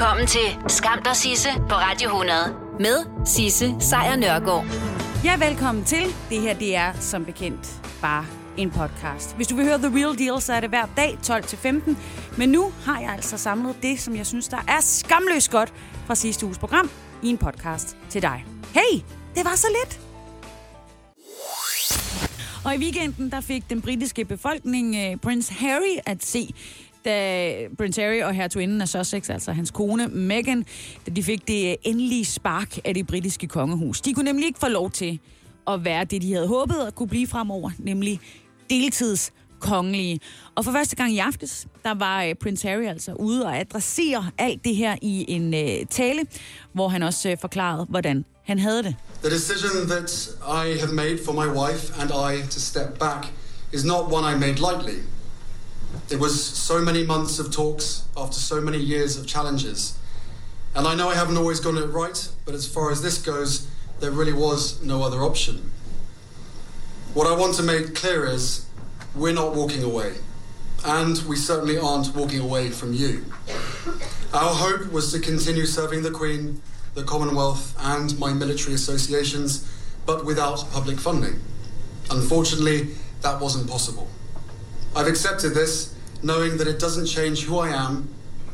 Velkommen til Skam der Sisse på Radio 100 med Sisse Sejr Nørgaard. Ja, velkommen til. Det her, det er som bekendt bare en podcast. Hvis du vil høre The Real Deal, så er det hver dag 12-15. Men nu har jeg altså samlet det, som jeg synes, der er skamløst godt fra sidste uges program i en podcast til dig. Hey, det var så lidt. Og i weekenden, der fik den britiske befolkning øh, Prince Harry at se da Prince Harry og hertuginden af Sussex, altså hans kone Meghan, da de fik det øh, endelige spark af det britiske kongehus. De kunne nemlig ikke få lov til at være det, de havde håbet at kunne blive fremover, nemlig deltids kongelige. Og for første gang i aftes, der var uh, Prince Harry altså ude og adressere alt det her i en uh, tale, hvor han også uh, forklarede, hvordan han havde det. The decision that I have made for my wife and I to step back is not one I made lightly. It was so many months of talks after so many years of challenges. And I know I haven't always gotten it right, but as far as this goes, there really was no other option. What I want to make clear is we're not walking away. And we certainly aren't walking away from you. Our hope was to continue serving the Queen, the Commonwealth, and my military associations, but without public funding. Unfortunately, that wasn't possible. I've accepted this, knowing that it doesn't change who I am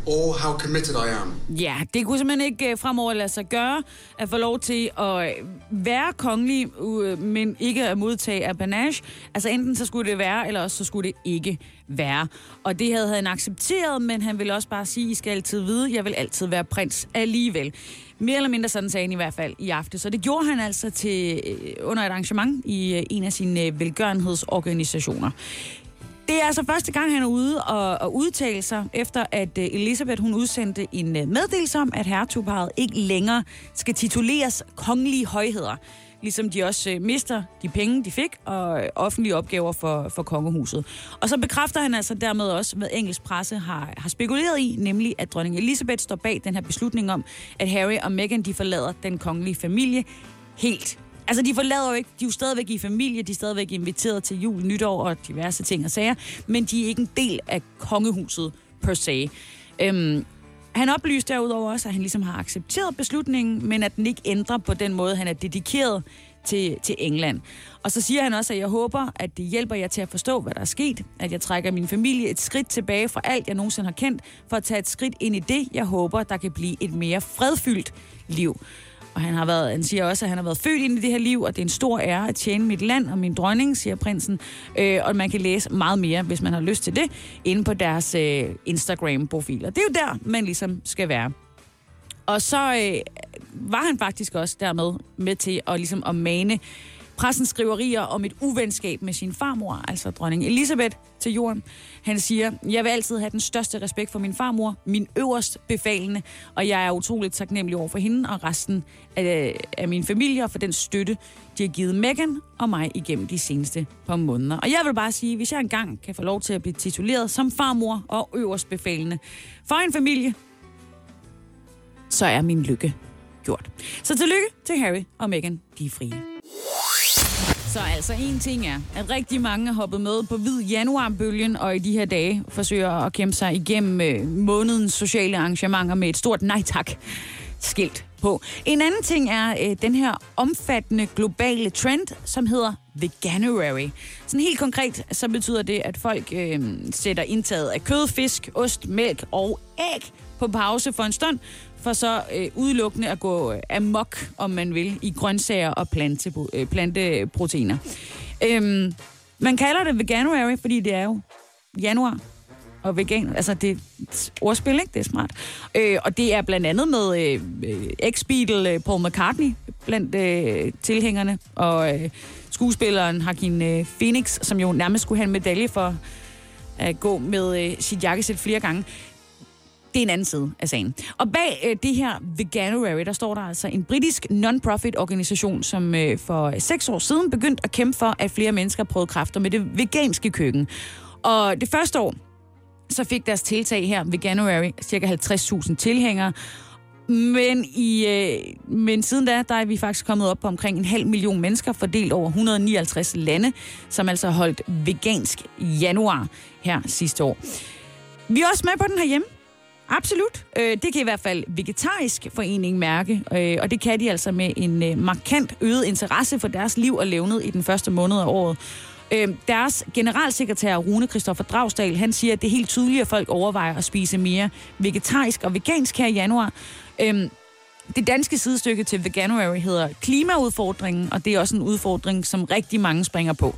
or how committed I am. Ja, det kunne simpelthen ikke øh, fremover lade sig gøre at få lov til at øh, være kongelig, øh, men ikke at modtage apanage. Altså enten så skulle det være, eller også så skulle det ikke være. Og det havde han accepteret, men han ville også bare sige, I skal altid vide, jeg vil altid være prins alligevel. Mere eller mindre sådan sagde han i hvert fald i aften. Så det gjorde han altså til, under et arrangement i en af sine velgørenhedsorganisationer. Det er altså første gang, han er ude og, og udtale sig, efter at øh, Elisabeth hun udsendte en øh, meddelelse om, at hertugparet ikke længere skal tituleres kongelige højheder. Ligesom de også øh, mister de penge, de fik, og offentlige opgaver for, for kongehuset. Og så bekræfter han altså dermed også, hvad engelsk presse har, har spekuleret i, nemlig at dronning Elisabeth står bag den her beslutning om, at Harry og Meghan de forlader den kongelige familie helt Altså, de forlader jo ikke, de er jo stadigvæk i familie, de er stadigvæk inviteret til jul, nytår og diverse ting og sager, men de er ikke en del af kongehuset per se. Øhm, han oplyste derudover også, at han ligesom har accepteret beslutningen, men at den ikke ændrer på den måde, han er dedikeret til, til England. Og så siger han også, at jeg håber, at det hjælper jer til at forstå, hvad der er sket. At jeg trækker min familie et skridt tilbage fra alt, jeg nogensinde har kendt, for at tage et skridt ind i det, jeg håber, der kan blive et mere fredfyldt liv. Og han, har været, han siger også, at han har været født ind i det her liv, og det er en stor ære at tjene mit land og min dronning, siger prinsen. Øh, og man kan læse meget mere, hvis man har lyst til det, inde på deres øh, Instagram-profiler. Det er jo der, man ligesom skal være. Og så øh, var han faktisk også dermed med til at, ligesom at mane Pressens skriverier om et uvenskab med sin farmor, altså dronning Elisabeth, til jorden. Han siger, jeg vil altid have den største respekt for min farmor, min øverst befalende, og jeg er utroligt taknemmelig over for hende og resten af, af min familie og for den støtte, de har givet Meghan og mig igennem de seneste par måneder. Og jeg vil bare sige, hvis jeg engang kan få lov til at blive tituleret som farmor og øverst befalende for en familie, så er min lykke gjort. Så tillykke til Harry og Meghan, de er frie. Så altså en ting er, at rigtig mange er hoppet med på hvid januarbølgen, og i de her dage forsøger at kæmpe sig igennem øh, månedens sociale arrangementer med et stort nej tak skilt på. En anden ting er øh, den her omfattende globale trend, som hedder Veganuary. Sådan helt konkret, så betyder det, at folk øh, sætter indtaget af kød, fisk, ost, mælk og æg på pause for en stund, for så øh, udelukkende at gå øh, amok, om man vil, i grøntsager og plante, øh, planteproteiner. Øhm, man kalder det Veganuary, fordi det er jo januar og vegan. Altså, det er ordspil, ikke? Det er smart. Øh, og det er blandt andet med øh, ex-Beatle øh, Paul McCartney blandt øh, tilhængerne, og øh, skuespilleren Hakim øh, Phoenix, som jo nærmest skulle have en medalje for at gå med øh, sit jakkesæt flere gange det er en anden side af sagen. Og bag øh, det her Veganuary, der står der altså en britisk non-profit organisation, som øh, for seks år siden begyndte at kæmpe for, at flere mennesker prøvede kræfter med det veganske køkken. Og det første år, så fik deres tiltag her, Veganuary, cirka 50.000 tilhængere. Men, i, øh, men siden da, der er vi faktisk kommet op på omkring en halv million mennesker, fordelt over 159 lande, som altså har holdt vegansk januar her sidste år. Vi er også med på den her hjemme. Absolut. Øh, det kan i hvert fald Vegetarisk Forening mærke, øh, og det kan de altså med en øh, markant øget interesse for deres liv og levnet i den første måned af året. Deres generalsekretær Rune Kristoffer Dragsdal, han siger, at det er helt tydeligt, at folk overvejer at spise mere vegetarisk og vegansk her i januar. Det danske sidestykke til Veganuary hedder Klimaudfordringen, og det er også en udfordring, som rigtig mange springer på.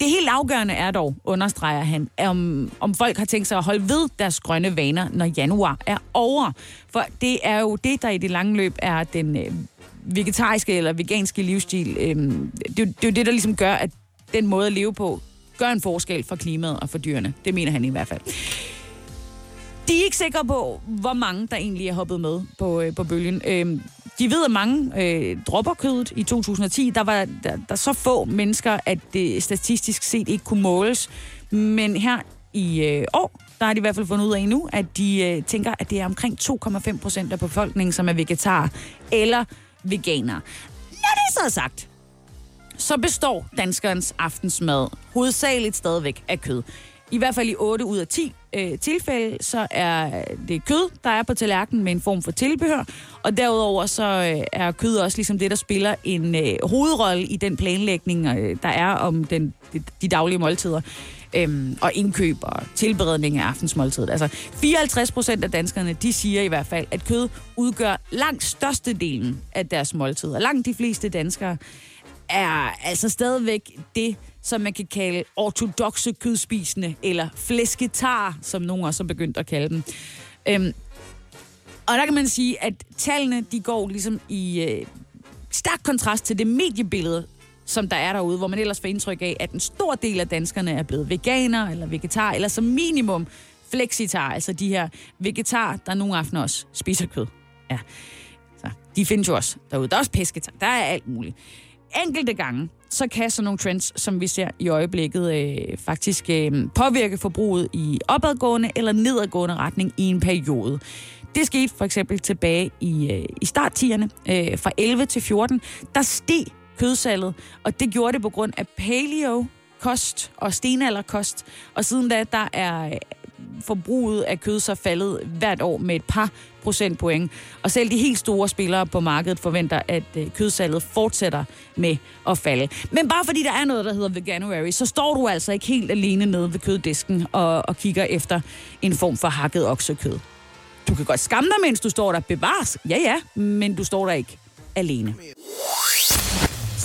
Det helt afgørende er dog, understreger han, om, om folk har tænkt sig at holde ved deres grønne vaner, når januar er over. For det er jo det, der i det lange løb er den øh, vegetariske eller veganske livsstil. Øh, det, det er jo det, der ligesom gør, at den måde at leve på gør en forskel for klimaet og for dyrene. Det mener han i hvert fald. De er ikke sikre på, hvor mange der egentlig er hoppet med på, øh, på bølgen. Øh, de ved, at mange øh, dropper kødet i 2010. Der var der, der så få mennesker, at det statistisk set ikke kunne måles. Men her i øh, år, der har de i hvert fald fundet ud af nu, at de øh, tænker, at det er omkring 2,5 procent af befolkningen, som er vegetar eller veganer. Når det så er sagt, så består danskernes aftensmad hovedsageligt stadigvæk af kød. I hvert fald i 8 ud af 10 øh, tilfælde, så er det kød, der er på tallerkenen med en form for tilbehør. Og derudover så øh, er kød også ligesom det, der spiller en øh, hovedrolle i den planlægning, øh, der er om den, de, de daglige måltider. Øhm, og indkøb og tilberedning af aftensmåltidet. Altså 54 procent af danskerne, de siger i hvert fald, at kød udgør langt størstedelen af deres måltider. Langt de fleste danskere er altså stadigvæk det, som man kan kalde ortodoxe kødspisende, eller flæsketar, som nogen også har begyndt at kalde dem. Øhm, og der kan man sige, at tallene de går ligesom i øh, stærk kontrast til det mediebillede, som der er derude, hvor man ellers får indtryk af, at en stor del af danskerne er blevet veganer eller vegetar, eller som minimum flexitar, altså de her vegetar, der nogle aftener også spiser kød. Ja, så de findes jo også derude. Der er også pesketar, der er alt muligt enkelte gange, så kan sådan nogle trends, som vi ser i øjeblikket, øh, faktisk øh, påvirke forbruget i opadgående eller nedadgående retning i en periode. Det skete for eksempel tilbage i, øh, i starttierne, øh, fra 11 til 14. Der steg kødsalget, og det gjorde det på grund af paleo, kost og stenalderkost. Og siden da, der er forbruget af kød så faldet hvert år med et par procentpoint. Og selv de helt store spillere på markedet forventer, at øh, kødsalget fortsætter med at falde. Men bare fordi der er noget, der hedder Veganuary, så står du altså ikke helt alene nede ved køddisken og, og kigger efter en form for hakket oksekød. Du kan godt skamme dig, mens du står der. Bevares, ja ja, men du står der ikke alene.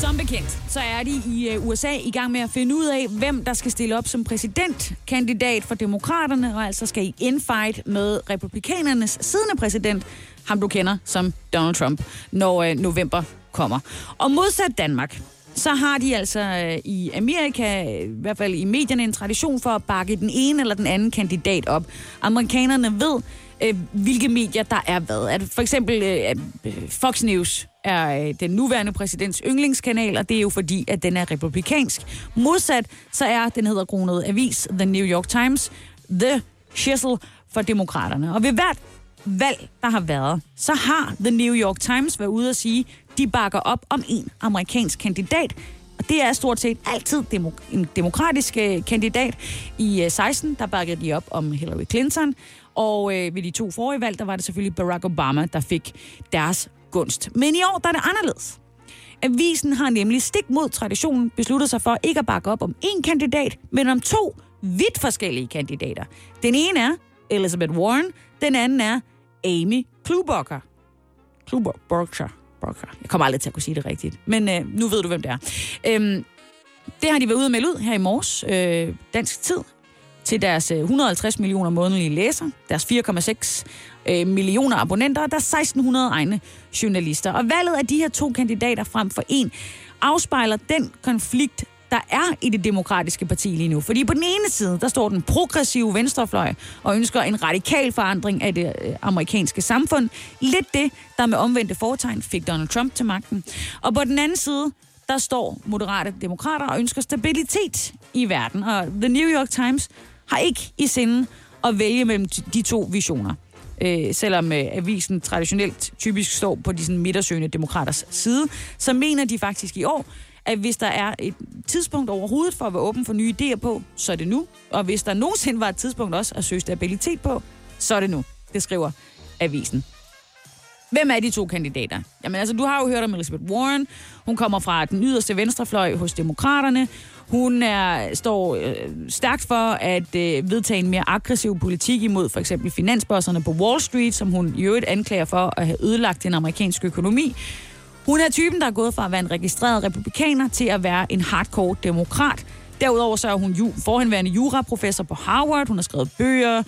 Som bekendt, så er de i øh, USA i gang med at finde ud af, hvem der skal stille op som præsidentkandidat for demokraterne, og altså skal i infight med republikanernes siddende præsident, ham du kender som Donald Trump, når øh, november kommer. Og modsat Danmark, så har de altså øh, i Amerika, i hvert fald i medierne, en tradition for at bakke den ene eller den anden kandidat op. Amerikanerne ved, øh, hvilke medier der er hvad. At for eksempel øh, øh, Fox News er øh, den nuværende præsidents yndlingskanal, og det er jo fordi, at den er republikansk. Modsat, så er den hedder kronet avis, The New York Times, The Shizzle for demokraterne. Og ved hvert valg, der har været, så har The New York Times været ude at sige, de bakker op om en amerikansk kandidat, og det er stort set altid demok- en demokratisk øh, kandidat. I øh, 16, der bakkede de op om Hillary Clinton, og øh, ved de to forrige valg, der var det selvfølgelig Barack Obama, der fik deres gunst. Men i år der er det anderledes. Avisen har nemlig stik mod traditionen besluttet sig for ikke at bakke op om én kandidat, men om to vidt forskellige kandidater. Den ene er Elizabeth Warren, den anden er Amy Klobuchar. Klobuchar. Jeg kommer aldrig til at kunne sige det rigtigt, men øh, nu ved du, hvem det er. Øhm, det har de været ude at melde ud her i morges, øh, dansk tid, til deres øh, 150 millioner månedlige læser, deres 4,6 øh, millioner abonnenter og deres 1600 egne journalister. Og valget af de her to kandidater frem for en afspejler den konflikt, der er i det demokratiske parti lige nu. Fordi på den ene side, der står den progressive venstrefløj og ønsker en radikal forandring af det øh, amerikanske samfund. Lidt det, der med omvendte foretegn fik Donald Trump til magten. Og på den anden side, der står moderate demokrater og ønsker stabilitet i verden. Og The New York Times har ikke i sinde at vælge mellem de to visioner. Øh, selvom øh, avisen traditionelt typisk står på de sådan, midtersøgende demokraters side, så mener de faktisk i år, at hvis der er et tidspunkt overhovedet for at være åben for nye idéer på, så er det nu. Og hvis der nogensinde var et tidspunkt også at søge stabilitet på, så er det nu. Det skriver avisen. Hvem er de to kandidater? Jamen altså, du har jo hørt om Elizabeth Warren. Hun kommer fra den yderste venstrefløj hos demokraterne. Hun er, står øh, stærkt for at øh, vedtage en mere aggressiv politik imod for eksempel finansbosserne på Wall Street, som hun i øvrigt anklager for at have ødelagt den amerikanske økonomi. Hun er typen, der er gået fra at være en registreret republikaner til at være en hardcore demokrat. Derudover så er hun ju- forhenværende juraprofessor på Harvard. Hun har skrevet bøger,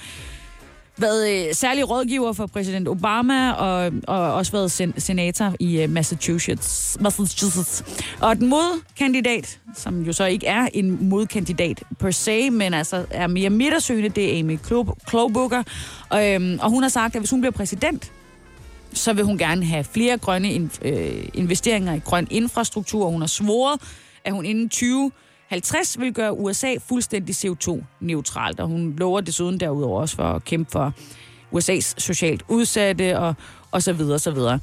været øh, særlig rådgiver for præsident Obama og, og også været sen- senator i øh, Massachusetts. Massachusetts. Og den modkandidat, som jo så ikke er en modkandidat per se, men altså er mere midtersøgende, det er Amy Klobuchar. Og, øhm, og hun har sagt, at hvis hun bliver præsident, så vil hun gerne have flere grønne in, øh, investeringer i grøn infrastruktur. Hun har svoret, at hun inden 20 50 vil gøre USA fuldstændig CO2-neutralt, og hun lover desuden derudover også for at kæmpe for USA's socialt udsatte og, og så videre, så videre.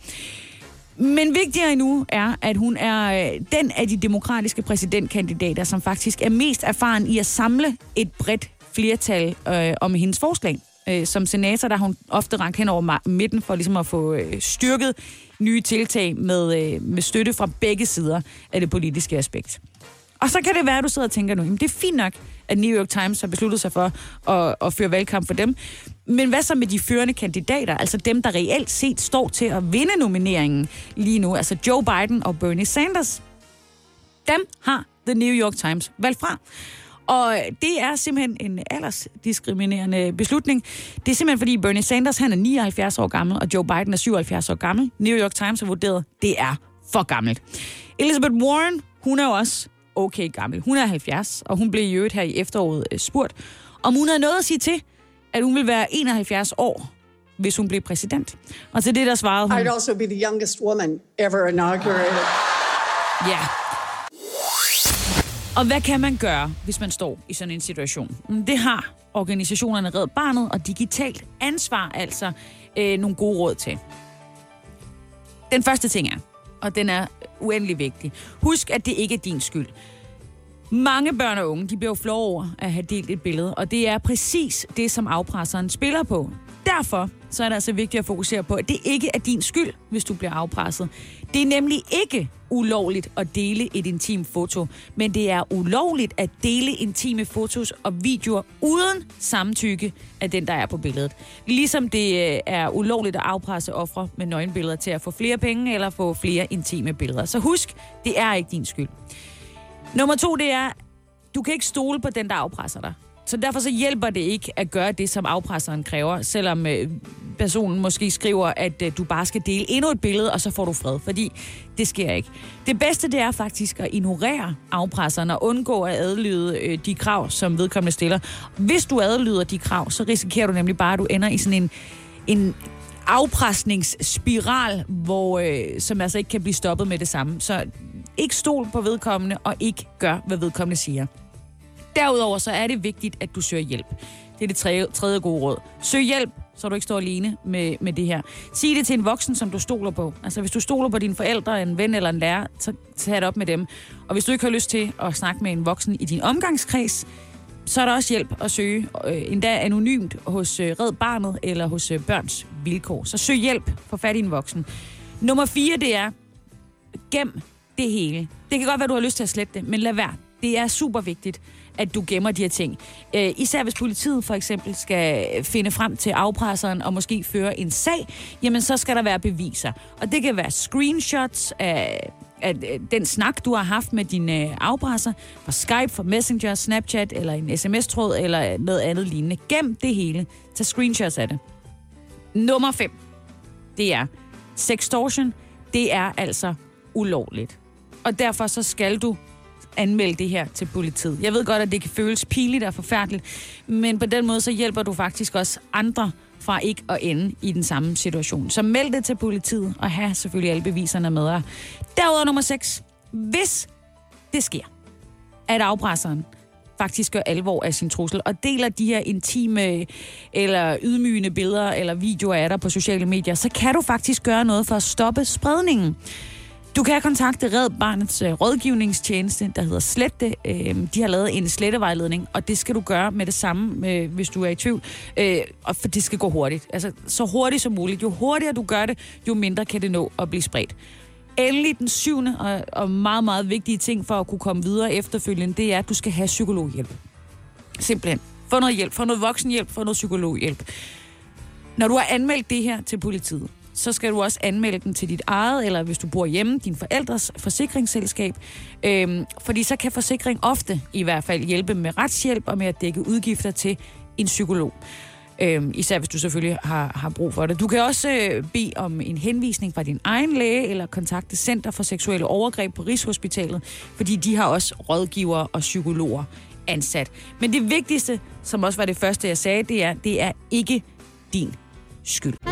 Men vigtigere endnu er, at hun er øh, den af de demokratiske præsidentkandidater, som faktisk er mest erfaren i at samle et bredt flertal øh, om hendes forslag. Øh, som senator, der har hun ofte rank hen over midten for ligesom at få øh, styrket nye tiltag med, øh, med støtte fra begge sider af det politiske aspekt. Og så kan det være, at du sidder og tænker nu, jamen det er fint nok, at New York Times har besluttet sig for at, at føre valgkamp for dem. Men hvad så med de førende kandidater, altså dem, der reelt set står til at vinde nomineringen lige nu, altså Joe Biden og Bernie Sanders? Dem har The New York Times valgt fra. Og det er simpelthen en aldersdiskriminerende beslutning. Det er simpelthen fordi Bernie Sanders han er 79 år gammel, og Joe Biden er 77 år gammel. New York Times har vurderet, det er for gammelt. Elizabeth Warren, hun er jo også okay gammel. Hun er 70, og hun blev i øvrigt her i efteråret øh, spurgt, om hun havde noget at sige til, at hun ville være 71 år, hvis hun blev præsident. Og til det, der svarede hun... I'd also be the youngest woman ever inaugurated. Ja. Og hvad kan man gøre, hvis man står i sådan en situation? Mm, Det har organisationerne Red Barnet og Digitalt Ansvar altså øh, nogle gode råd til. Den første ting er, og den er uendelig vigtig, husk, at det ikke er din skyld. Mange børn og unge, de bliver jo flove over at have delt et billede, og det er præcis det, som afpresseren spiller på. Derfor så er det altså vigtigt at fokusere på, at det ikke er din skyld, hvis du bliver afpresset. Det er nemlig ikke ulovligt at dele et intimt foto, men det er ulovligt at dele intime fotos og videoer uden samtykke af den, der er på billedet. Ligesom det øh, er ulovligt at afpresse ofre med nøgenbilleder til at få flere penge eller få flere intime billeder. Så husk, det er ikke din skyld. Nummer to, det er, du kan ikke stole på den, der afpresser dig. Så derfor så hjælper det ikke at gøre det, som afpresseren kræver, selvom øh, personen måske skriver, at øh, du bare skal dele endnu et billede, og så får du fred, fordi det sker ikke. Det bedste, det er faktisk at ignorere afpresseren og undgå at adlyde øh, de krav, som vedkommende stiller. Hvis du adlyder de krav, så risikerer du nemlig bare, at du ender i sådan en, en afpresningsspiral, hvor, øh, som altså ikke kan blive stoppet med det samme. Så ikke stol på vedkommende, og ikke gør, hvad vedkommende siger. Derudover så er det vigtigt, at du søger hjælp. Det er det tredje, tredje gode råd. Søg hjælp, så du ikke står alene med, med det her. Sig det til en voksen, som du stoler på. Altså hvis du stoler på dine forældre, en ven eller en lærer, så tag det op med dem. Og hvis du ikke har lyst til at snakke med en voksen i din omgangskreds, så er der også hjælp at søge, øh, endda anonymt hos øh, Red Barnet eller hos øh, Børns Vilkår. Så søg hjælp, få fat i en voksen. Nummer fire, det er, gem det hele. Det kan godt være, du har lyst til at slette det, men lad være. Det er super vigtigt, at du gemmer de her ting. Øh, især hvis politiet for eksempel skal finde frem til afpresseren og måske føre en sag, jamen så skal der være beviser. Og det kan være screenshots af, af den snak, du har haft med din øh, afpresser fra Skype, fra Messenger, Snapchat eller en sms-tråd eller noget andet lignende. Gem det hele. Tag screenshots af det. Nummer 5, det er sextortion. Det er altså ulovligt. Og derfor så skal du anmelde det her til politiet. Jeg ved godt, at det kan føles pinligt og forfærdeligt, men på den måde så hjælper du faktisk også andre fra ikke at ende i den samme situation. Så meld det til politiet, og have selvfølgelig alle beviserne med dig. Derudover nummer 6. Hvis det sker, at afpresseren faktisk gør alvor af sin trussel, og deler de her intime eller ydmygende billeder eller videoer af dig på sociale medier, så kan du faktisk gøre noget for at stoppe spredningen. Du kan kontakte Red Barnets øh, rådgivningstjeneste, der hedder Slette. Øh, de har lavet en slettevejledning, og det skal du gøre med det samme, øh, hvis du er i tvivl. Øh, og for det skal gå hurtigt. Altså, så hurtigt som muligt. Jo hurtigere du gør det, jo mindre kan det nå at blive spredt. Endelig den syvende og, og meget, meget vigtige ting for at kunne komme videre efterfølgende, det er, at du skal have psykologhjælp. Simpelthen. Få noget hjælp, få noget voksenhjælp, få noget psykologhjælp. Når du har anmeldt det her til politiet, så skal du også anmelde den til dit eget, eller hvis du bor hjemme, din forældres forsikringsselskab. Øhm, fordi så kan forsikring ofte i hvert fald hjælpe med retshjælp og med at dække udgifter til en psykolog. Øhm, især hvis du selvfølgelig har, har brug for det. Du kan også øh, bede om en henvisning fra din egen læge, eller kontakte Center for Seksuelle Overgreb på Rigshospitalet, fordi de har også rådgivere og psykologer ansat. Men det vigtigste, som også var det første, jeg sagde, det er, det er ikke din skyld.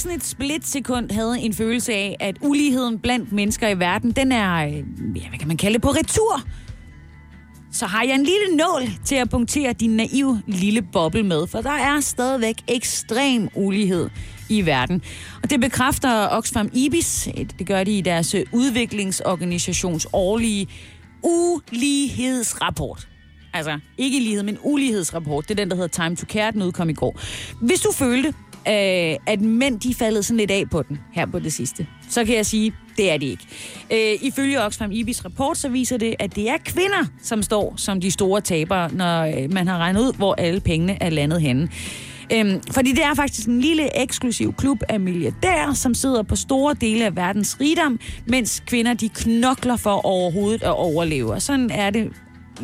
Lige sådan et splitsekund havde en følelse af, at uligheden blandt mennesker i verden, den er, øh, ja, hvad kan man kalde det, på retur, så har jeg en lille nål til at punktere din naive lille boble med, for der er stadigvæk ekstrem ulighed i verden. Og det bekræfter Oxfam IBIS, det gør de i deres øh, udviklingsorganisations årlige ulighedsrapport. Altså, ikke lighed, men ulighedsrapport. Det er den, der hedder Time to Care, den udkom i går. Hvis du følte, øh, at mænd de faldet sådan lidt af på den her på det sidste. Så kan jeg sige, det er det ikke. Øh, ifølge Oxfam Ibis rapport, så viser det, at det er kvinder, som står som de store tabere, når øh, man har regnet ud, hvor alle pengene er landet henne. Øhm, fordi det er faktisk en lille eksklusiv klub af milliardærer, som sidder på store dele af verdens rigdom, mens kvinder de knokler for overhovedet at overleve. Og sådan er det,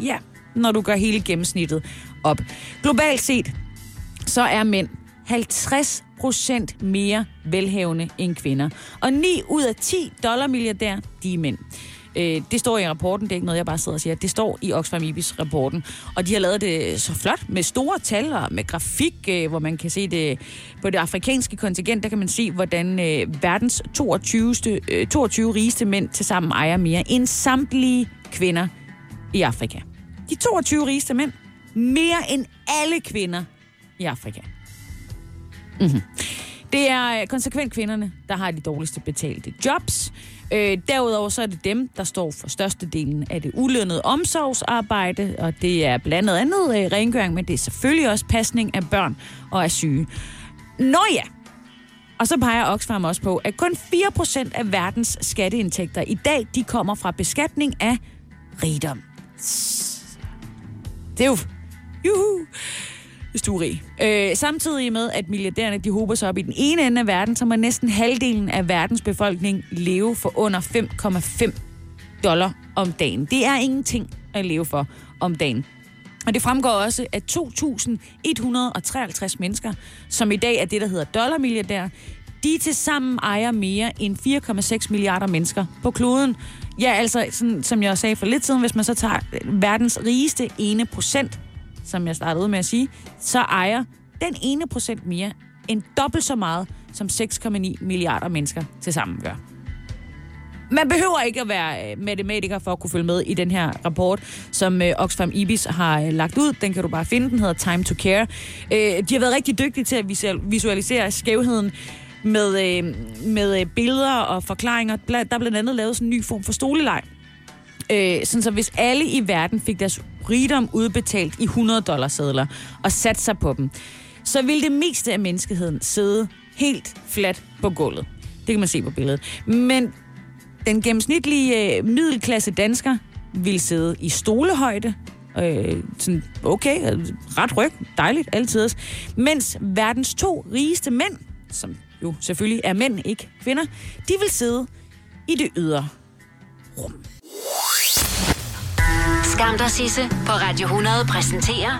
ja, når du gør hele gennemsnittet op. Globalt set, så er mænd 50 procent mere velhavende end kvinder. Og 9 ud af 10 dollar milliardær, de er mænd. Øh, det står i rapporten, det er ikke noget, jeg bare sidder og siger. Det står i Oxfam Ibis rapporten. Og de har lavet det så flot med store tal og med grafik, øh, hvor man kan se det på det afrikanske kontingent, der kan man se, hvordan øh, verdens 22, 22 øh, rigeste mænd tilsammen ejer mere end samtlige kvinder i Afrika. De 22 rigeste mænd, mere end alle kvinder i Afrika. Mm-hmm. Det er øh, konsekvent kvinderne, der har de dårligste betalte jobs. Øh, derudover så er det dem, der står for størstedelen af det ulønnede omsorgsarbejde, og det er blandt andet øh, rengøring, men det er selvfølgelig også pasning af børn og af syge. Nå ja, og så peger Oxfam også på, at kun 4% af verdens skatteindtægter i dag, de kommer fra beskatning af rigdom. Det er jo... Juhu! Hvis du er rig. Øh, samtidig med, at milliardærerne de hober sig op i den ene ende af verden, så må næsten halvdelen af verdens befolkning leve for under 5,5 dollar om dagen. Det er ingenting at leve for om dagen. Og det fremgår også, at 2.153 mennesker, som i dag er det, der hedder dollarmilliardær, de til sammen ejer mere end 4,6 milliarder mennesker på kloden. Ja, altså, sådan, som jeg sagde for lidt siden, hvis man så tager verdens rigeste ene procent, som jeg startede ud med at sige, så ejer den ene procent mere end dobbelt så meget, som 6,9 milliarder mennesker til sammen gør. Man behøver ikke at være øh, matematiker for at kunne følge med i den her rapport, som øh, Oxfam Ibis har øh, lagt ud. Den kan du bare finde. Den hedder Time to Care. De har været rigtig dygtige til at visualisere skævheden med, med billeder og forklaringer. Der er blandt andet lavet sådan en ny form for stoleleg. Øh, sådan så hvis alle i verden fik deres rigdom udbetalt i 100 dollar sedler og satte sig på dem, så ville det meste af menneskeheden sidde helt fladt på gulvet. Det kan man se på billedet. Men den gennemsnitlige øh, middelklasse dansker ville sidde i stolehøjde. Øh, sådan, okay, ret ryg, dejligt, altid. Mens verdens to rigeste mænd, som jo selvfølgelig er mænd, ikke kvinder, de vil sidde i det ydre rum. Skam dig, Sisse, på Radio 100 præsenterer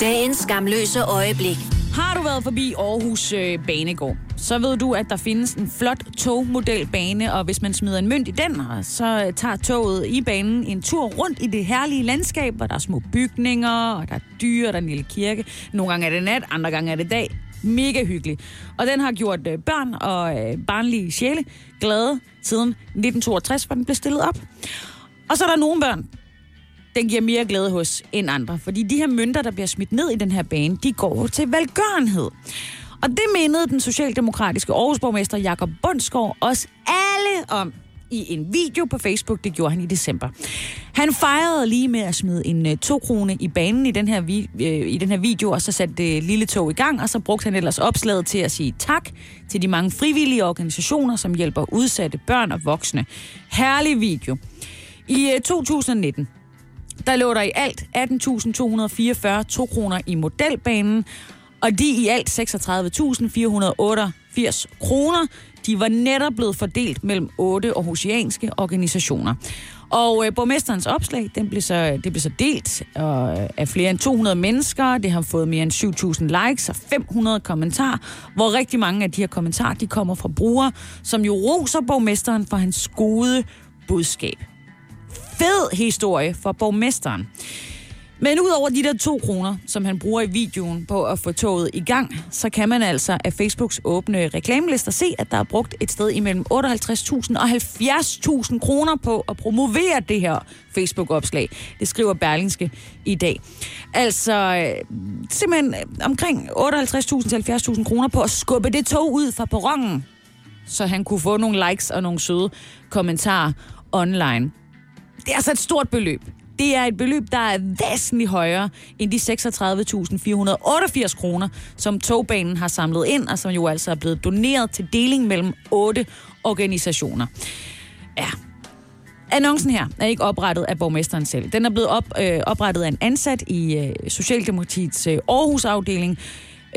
dagens skamløse øjeblik. Har du været forbi Aarhus øh, Banegård, så ved du, at der findes en flot togmodelbane, og hvis man smider en mønt i den, så tager toget i banen en tur rundt i det herlige landskab, hvor der er små bygninger, og der er dyr, og der er en lille kirke. Nogle gange er det nat, andre gange er det dag. Mega hyggelig. Og den har gjort øh, børn og øh, barnlige sjæle glade siden 1962, hvor den blev stillet op. Og så er der nogle børn, den giver mere glæde hos end andre. Fordi de her mønter, der bliver smidt ned i den her bane, de går til velgørenhed. Og det mindede den socialdemokratiske Aarhusborgmester Jakob Bundsgaard også alle om i en video på Facebook. Det gjorde han i december. Han fejrede lige med at smide en øh, uh, to krone i banen i den, her vi, øh, i den her video, og så satte det lille tog i gang, og så brugte han ellers opslaget til at sige tak til de mange frivillige organisationer, som hjælper udsatte børn og voksne. Herlig video. I øh, 2019, der lå der i alt 18.244 2 kroner i modelbanen, og de i alt 36.488 kroner, de var netop blevet fordelt mellem otte aarhusianske organisationer. Og øh, borgmesterens opslag, den blev så, det blev så delt øh, af flere end 200 mennesker. Det har fået mere end 7.000 likes og 500 kommentarer, hvor rigtig mange af de her kommentarer, de kommer fra brugere, som jo roser borgmesteren for hans gode budskab fed historie for borgmesteren. Men udover de der to kroner, som han bruger i videoen på at få toget i gang, så kan man altså af Facebooks åbne reklamelister se, at der er brugt et sted imellem 58.000 og 70.000 kroner på at promovere det her Facebook-opslag. Det skriver Berlingske i dag. Altså øh, simpelthen øh, omkring 58.000 til 70.000 kroner på at skubbe det tog ud fra perronen, så han kunne få nogle likes og nogle søde kommentarer online. Det er altså et stort beløb. Det er et beløb, der er væsentligt højere end de 36.488 kroner, som togbanen har samlet ind, og som jo altså er blevet doneret til deling mellem otte organisationer. Ja, Annoncen her er ikke oprettet af borgmesteren selv. Den er blevet op, øh, oprettet af en ansat i øh, Socialdemokratiets øh, Aarhus-afdeling.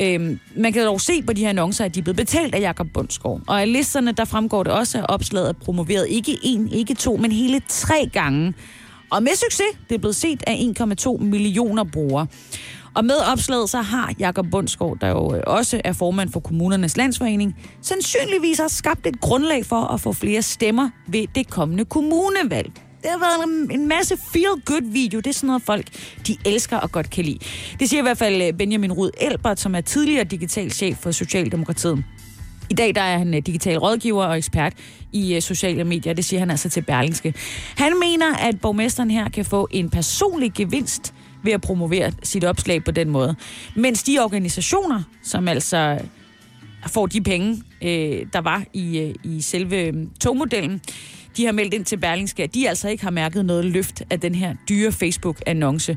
Øhm, man kan dog se på de her annoncer, at de er blevet betalt af Jakob Bundsgaard. Og af listerne, der fremgår det også, at opslaget er promoveret ikke en, ikke to, men hele tre gange. Og med succes, det er blevet set af 1,2 millioner brugere. Og med opslaget, så har Jakob Bundsgaard, der jo øh, også er formand for kommunernes landsforening, sandsynligvis har skabt et grundlag for at få flere stemmer ved det kommende kommunevalg. Det har været en, en masse feel-good-video. Det er sådan noget, folk de elsker og godt kan lide. Det siger i hvert fald øh, Benjamin Rud Elbert, som er tidligere digital chef for Socialdemokratiet. I dag der er han øh, digital rådgiver og ekspert i øh, sociale medier. Det siger han altså til Berlingske. Han mener, at borgmesteren her kan få en personlig gevinst ved at promovere sit opslag på den måde. Mens de organisationer, som altså får de penge, der var i, i selve togmodellen, de har meldt ind til Berlingske, at de altså ikke har mærket noget løft af den her dyre Facebook-annonce.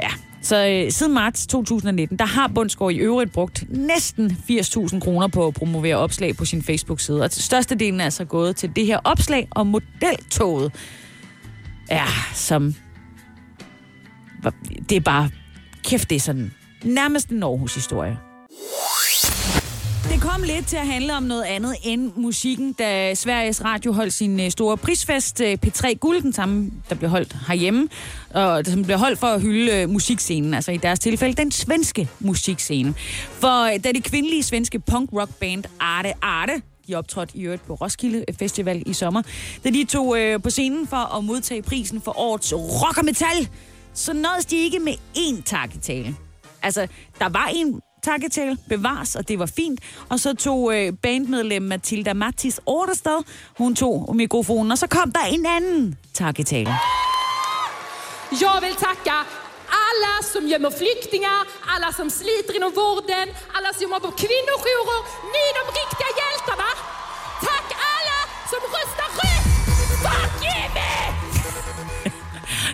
Ja, så øh, siden marts 2019, der har Bundsgaard i øvrigt brugt næsten 80.000 kroner på at promovere opslag på sin Facebook-side. Og størstedelen er altså gået til det her opslag om modeltoget. Ja, som... Det er bare... Kæft, det er sådan nærmest en Aarhus-historie. Det kom lidt til at handle om noget andet end musikken, da Sveriges Radio holdt sin øh, store prisfest øh, P3 Guld, den samme, der blev holdt herhjemme, og som blev holdt for at hylde øh, musikscenen, altså i deres tilfælde den svenske musikscene. For da det kvindelige svenske punk-rock band Arte Arte de optrådte i øvrigt på Roskilde Festival i sommer. Da de tog øh, på scenen for at modtage prisen for årets rock og metal, så nåede de ikke med én takketale. Altså, der var en takketale, bevares, og det var fint. Og så tog øh, bandmedlem Matilda Mattis Orderstad, hun tog mikrofonen, og så kom der en anden takketale. Jag vill tacka alla som gömmer flyktingar, alla som sliter inom vården, alla som jobbar på kvinnojourer. Ni är de riktiga hjältarna! Tack alla som röstar rött! Fuck Jimmy!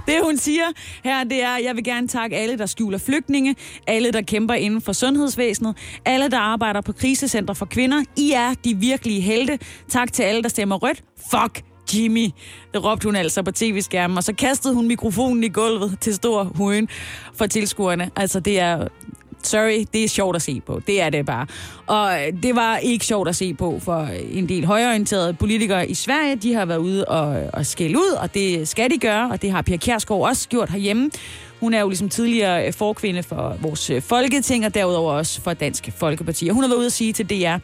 Det hun siger her, det er, jeg vil gerne takke alle, der skjuler flygtninge, alle, der kæmper inden for sundhedsvæsenet, alle, der arbejder på krisecenter for kvinder. I er de virkelige helte. Tak til alle, der stemmer rødt. Fuck Jimmy. Det råbte hun altså på tv-skærmen, og så kastede hun mikrofonen i gulvet til stor huen for tilskuerne. Altså, det er sorry, det er sjovt at se på. Det er det bare. Og øh, det var ikke sjovt at se på for øh, en del højorienterede politikere i Sverige. De har været ude og, og skælde ud, og det skal de gøre, og det har Pia Kjærsgaard også gjort herhjemme. Hun er jo ligesom tidligere øh, forkvinde for vores folketing, og derudover også for Dansk Folkeparti. Og hun har været ude at sige til DR,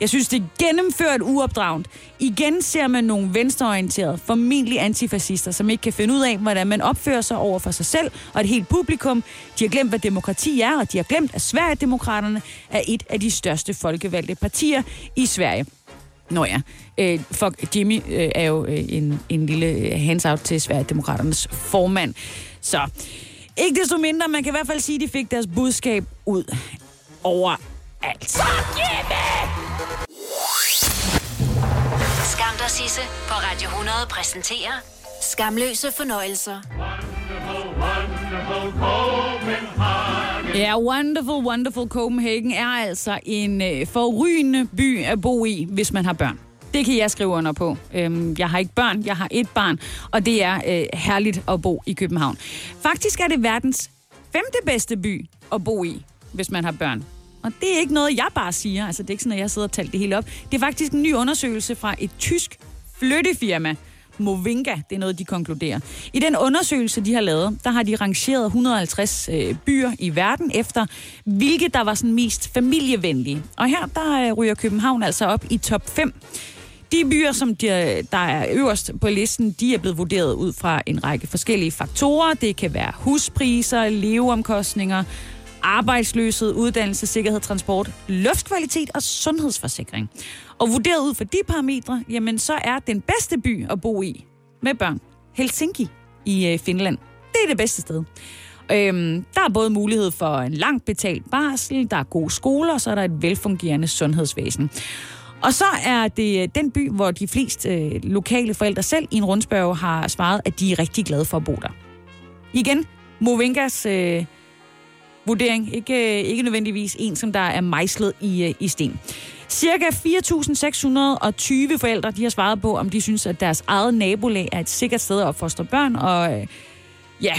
jeg synes, det er gennemført uopdragent. Igen ser man nogle venstreorienterede, formentlig antifascister, som ikke kan finde ud af, hvordan man opfører sig over for sig selv og et helt publikum. De har glemt, hvad demokrati er, og de har glemt, at Sverigedemokraterne er et af de største folkevalgte partier i Sverige. Nå ja, øh, fuck, Jimmy øh, er jo øh, en, en lille øh, hands-out til Sverigedemokraternes formand. Så ikke desto mindre, man kan i hvert fald sige, at de fik deres budskab ud over alt. Fuck Jimmy! Skam dig, Sisse på Radio 100 præsenterer Skamløse fornøjelser. Ja, Wonderful, Wonderful Copenhagen er altså en øh, forrygende by at bo i, hvis man har børn. Det kan jeg skrive under på. Øhm, jeg har ikke børn, jeg har et barn, og det er øh, herligt at bo i København. Faktisk er det verdens femte bedste by at bo i, hvis man har børn. Og det er ikke noget, jeg bare siger. Altså, det er ikke sådan, at jeg sidder og talt det hele op. Det er faktisk en ny undersøgelse fra et tysk flyttefirma, Movinga, det er noget, de konkluderer. I den undersøgelse, de har lavet, der har de rangeret 150 øh, byer i verden efter, hvilke der var sådan mest familievenlige. Og her, der øh, ryger København altså op i top 5. De byer, som de, øh, der er øverst på listen, de er blevet vurderet ud fra en række forskellige faktorer. Det kan være huspriser, leveomkostninger, arbejdsløshed, uddannelse, sikkerhed, transport, luftkvalitet og sundhedsforsikring. Og vurderet ud fra de parametre, jamen så er den bedste by at bo i med børn Helsinki i øh, Finland. Det er det bedste sted. Øhm, der er både mulighed for en langt betalt barsel, der er gode skoler, og så er der et velfungerende sundhedsvæsen. Og så er det øh, den by, hvor de fleste øh, lokale forældre selv i en rundspørg har svaret, at de er rigtig glade for at bo der. Igen, Movingas øh, vurdering. Ikke, øh, ikke nødvendigvis en, som der er mejslet i, øh, i sten. Cirka 4.620 forældre de har svaret på, om de synes, at deres eget nabolag er et sikkert sted at opfostre børn, og øh, ja,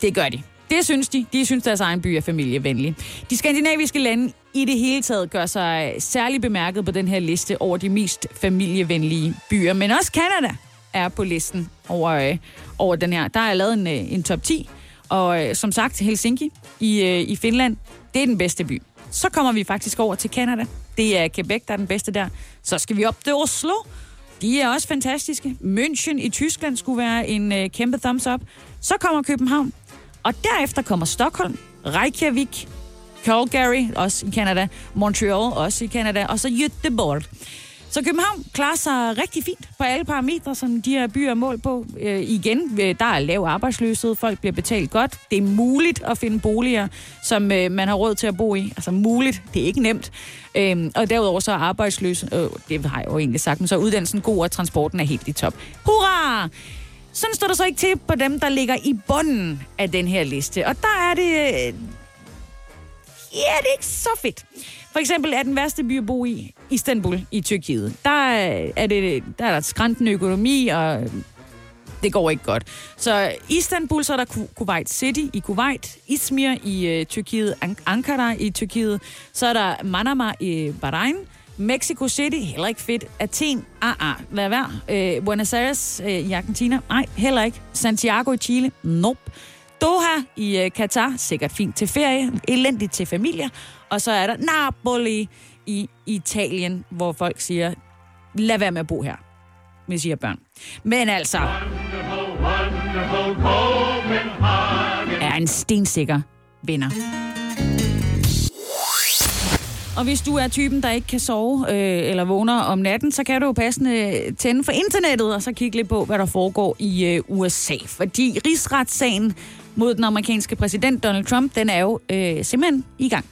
det gør de. Det synes de. De synes, deres egen by er familievenlig. De skandinaviske lande i det hele taget gør sig øh, særlig bemærket på den her liste over de mest familievenlige byer. Men også Kanada er på listen over, øh, over den her. Der er lavet en, øh, en top 10, og øh, som sagt, Helsinki i, øh, i Finland, det er den bedste by. Så kommer vi faktisk over til Canada. Det er Quebec, der er den bedste der. Så skal vi op til Oslo. De er også fantastiske. München i Tyskland skulle være en øh, kæmpe thumbs up. Så kommer København. Og derefter kommer Stockholm, Reykjavik, Calgary, også i Canada, Montreal, også i Canada, og så Göteborg. Så København klarer sig rigtig fint på alle parametre, som de her byer er mål på. Øh, igen, øh, der er lav arbejdsløshed, folk bliver betalt godt. Det er muligt at finde boliger, som øh, man har råd til at bo i. Altså muligt, det er ikke nemt. Øh, og derudover så er arbejdsløs, øh, det har jeg jo egentlig sagt, men så er uddannelsen god, og transporten er helt i top. Hurra! Sådan står der så ikke til på dem, der ligger i bunden af den her liste. Og der er det... Øh, ja, det er ikke så fedt. For eksempel er den værste by at bo i Istanbul i Tyrkiet. Der er, det, der er der skræntende økonomi, og det går ikke godt. Så Istanbul, så er der Kuwait City i Kuwait, Izmir i uh, Tyrkiet, Ankara i Tyrkiet, så er der Manama i Bahrain, Mexico City, heller ikke fedt. Athen, ah, ah, lad være. Uh, øh, Buenos Aires uh, i Argentina, nej, heller ikke. Santiago i Chile, nope. Doha i øh, Katar, sikkert fint til ferie, elendigt til familier. Og så er der Napoli i Italien, hvor folk siger, lad være med at bo her, hvis I har børn. Men altså, er en stensikker vinder. Og hvis du er typen, der ikke kan sove øh, eller vågner om natten, så kan du jo passende tænde for internettet og så kigge lidt på, hvad der foregår i øh, USA. Fordi rigsretssagen mod den amerikanske præsident Donald Trump, den er jo øh, simpelthen i gang.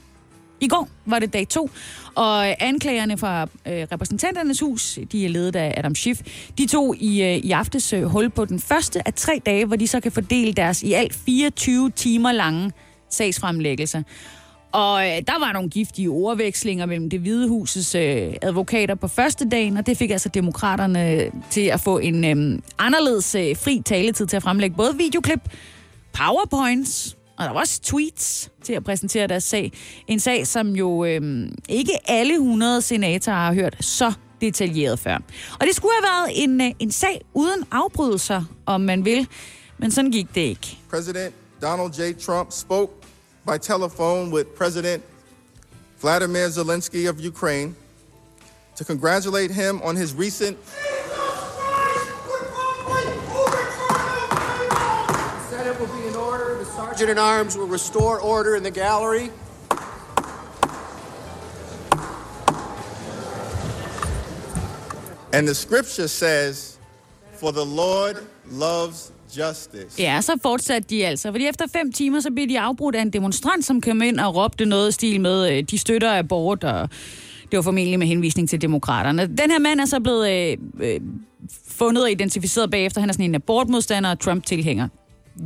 I går var det dag to, og anklagerne fra øh, repræsentanternes hus, de er ledet af Adam Schiff, de tog i, øh, i aftes øh, hul på den første af tre dage, hvor de så kan fordele deres i alt 24 timer lange sagsfremlæggelse. Og øh, der var nogle giftige ordvekslinger mellem det hvide husets øh, advokater på første dagen, og det fik altså demokraterne øh, til at få en øh, anderledes øh, fri taletid til at fremlægge både videoklip, powerpoints, og der var også tweets til at præsentere deres sag. En sag, som jo øh, ikke alle 100 senatorer har hørt så detaljeret før. Og det skulle have været en, øh, en sag uden afbrydelser, om man vil, men sådan gik det ikke. President Donald J. Trump spoke by telephone with President Vladimir Zelensky of Ukraine to congratulate him on his recent sergeant at arms will restore order in the gallery. And the scripture says, For the Lord loves justice. Ja, så fortsatte de altså. Fordi efter fem timer, så blev de afbrudt af en demonstrant, som kom ind og råbte noget i stil med, øh, de støtter abort, og det var formentlig med henvisning til demokraterne. Den her mand er så blevet øh, øh, fundet og identificeret bagefter. Han er sådan en abortmodstander og Trump-tilhænger.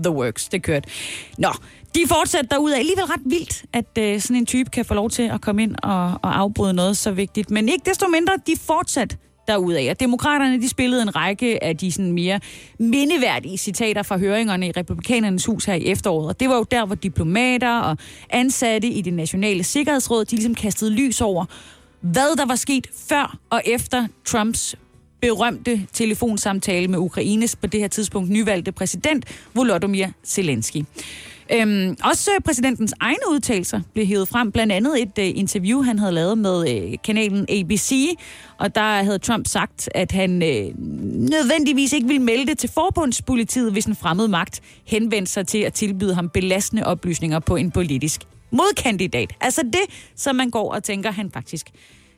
The works, det kørte. Nå, de fortsætter derude af. Alligevel ret vildt, at øh, sådan en type kan få lov til at komme ind og, og afbryde noget så vigtigt. Men ikke desto mindre, de fortsat derudaf. af. demokraterne, de spillede en række af de sådan mere mindeværdige citater fra høringerne i Republikanernes hus her i efteråret. Og det var jo der, hvor diplomater og ansatte i det nationale sikkerhedsråd, de ligesom kastede lys over, hvad der var sket før og efter Trumps berømte telefonsamtale med Ukraines på det her tidspunkt nyvalgte præsident Volodymyr Zelensky. Øhm, også øh, præsidentens egne udtalelser blev hævet frem, blandt andet et øh, interview, han havde lavet med øh, kanalen ABC, og der havde Trump sagt, at han øh, nødvendigvis ikke ville melde det til forbundspolitiet, hvis en fremmed magt henvendte sig til at tilbyde ham belastende oplysninger på en politisk modkandidat. Altså det, som man går og tænker, han faktisk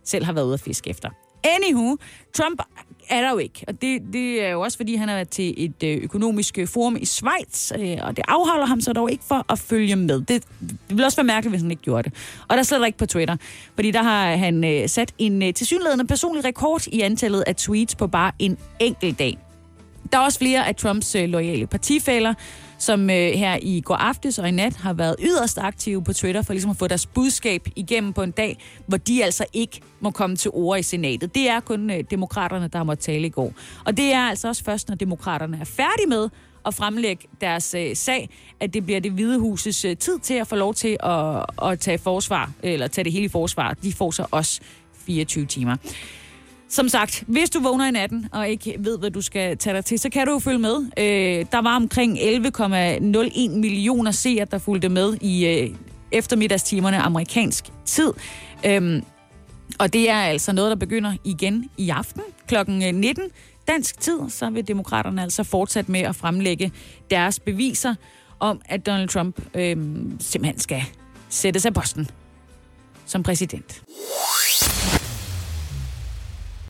selv har været ude at fiske efter. Anywho, Trump er der jo ikke, og det, det er jo også, fordi han er til et øh, økonomisk øh, forum i Schweiz, øh, og det afholder ham så dog ikke for at følge med. Det, det ville også være mærkeligt, hvis han ikke gjorde det. Og der er slet ikke på Twitter, fordi der har han sat en tilsyneladende personlig rekord i antallet af tweets på bare en enkelt dag. Der er også flere af Trumps loyale partifælder, som øh, her i går aftes og i nat har været yderst aktive på Twitter for ligesom at få deres budskab igennem på en dag, hvor de altså ikke må komme til ord i senatet. Det er kun øh, demokraterne, der har måttet tale i går. Og det er altså også først, når demokraterne er færdige med at fremlægge deres øh, sag, at det bliver det hvide huses øh, tid til at få lov til at, at tage forsvar, eller tage det hele i forsvar. De får så også 24 timer. Som sagt, hvis du vågner i natten og ikke ved, hvad du skal tage dig til, så kan du jo følge med. Øh, der var omkring 11,01 millioner seere, der fulgte med i øh, eftermiddagstimerne amerikansk tid. Øhm, og det er altså noget, der begynder igen i aften klokken øh, 19 dansk tid. Så vil demokraterne altså fortsætte med at fremlægge deres beviser om, at Donald Trump øhm, simpelthen skal sættes af posten som præsident.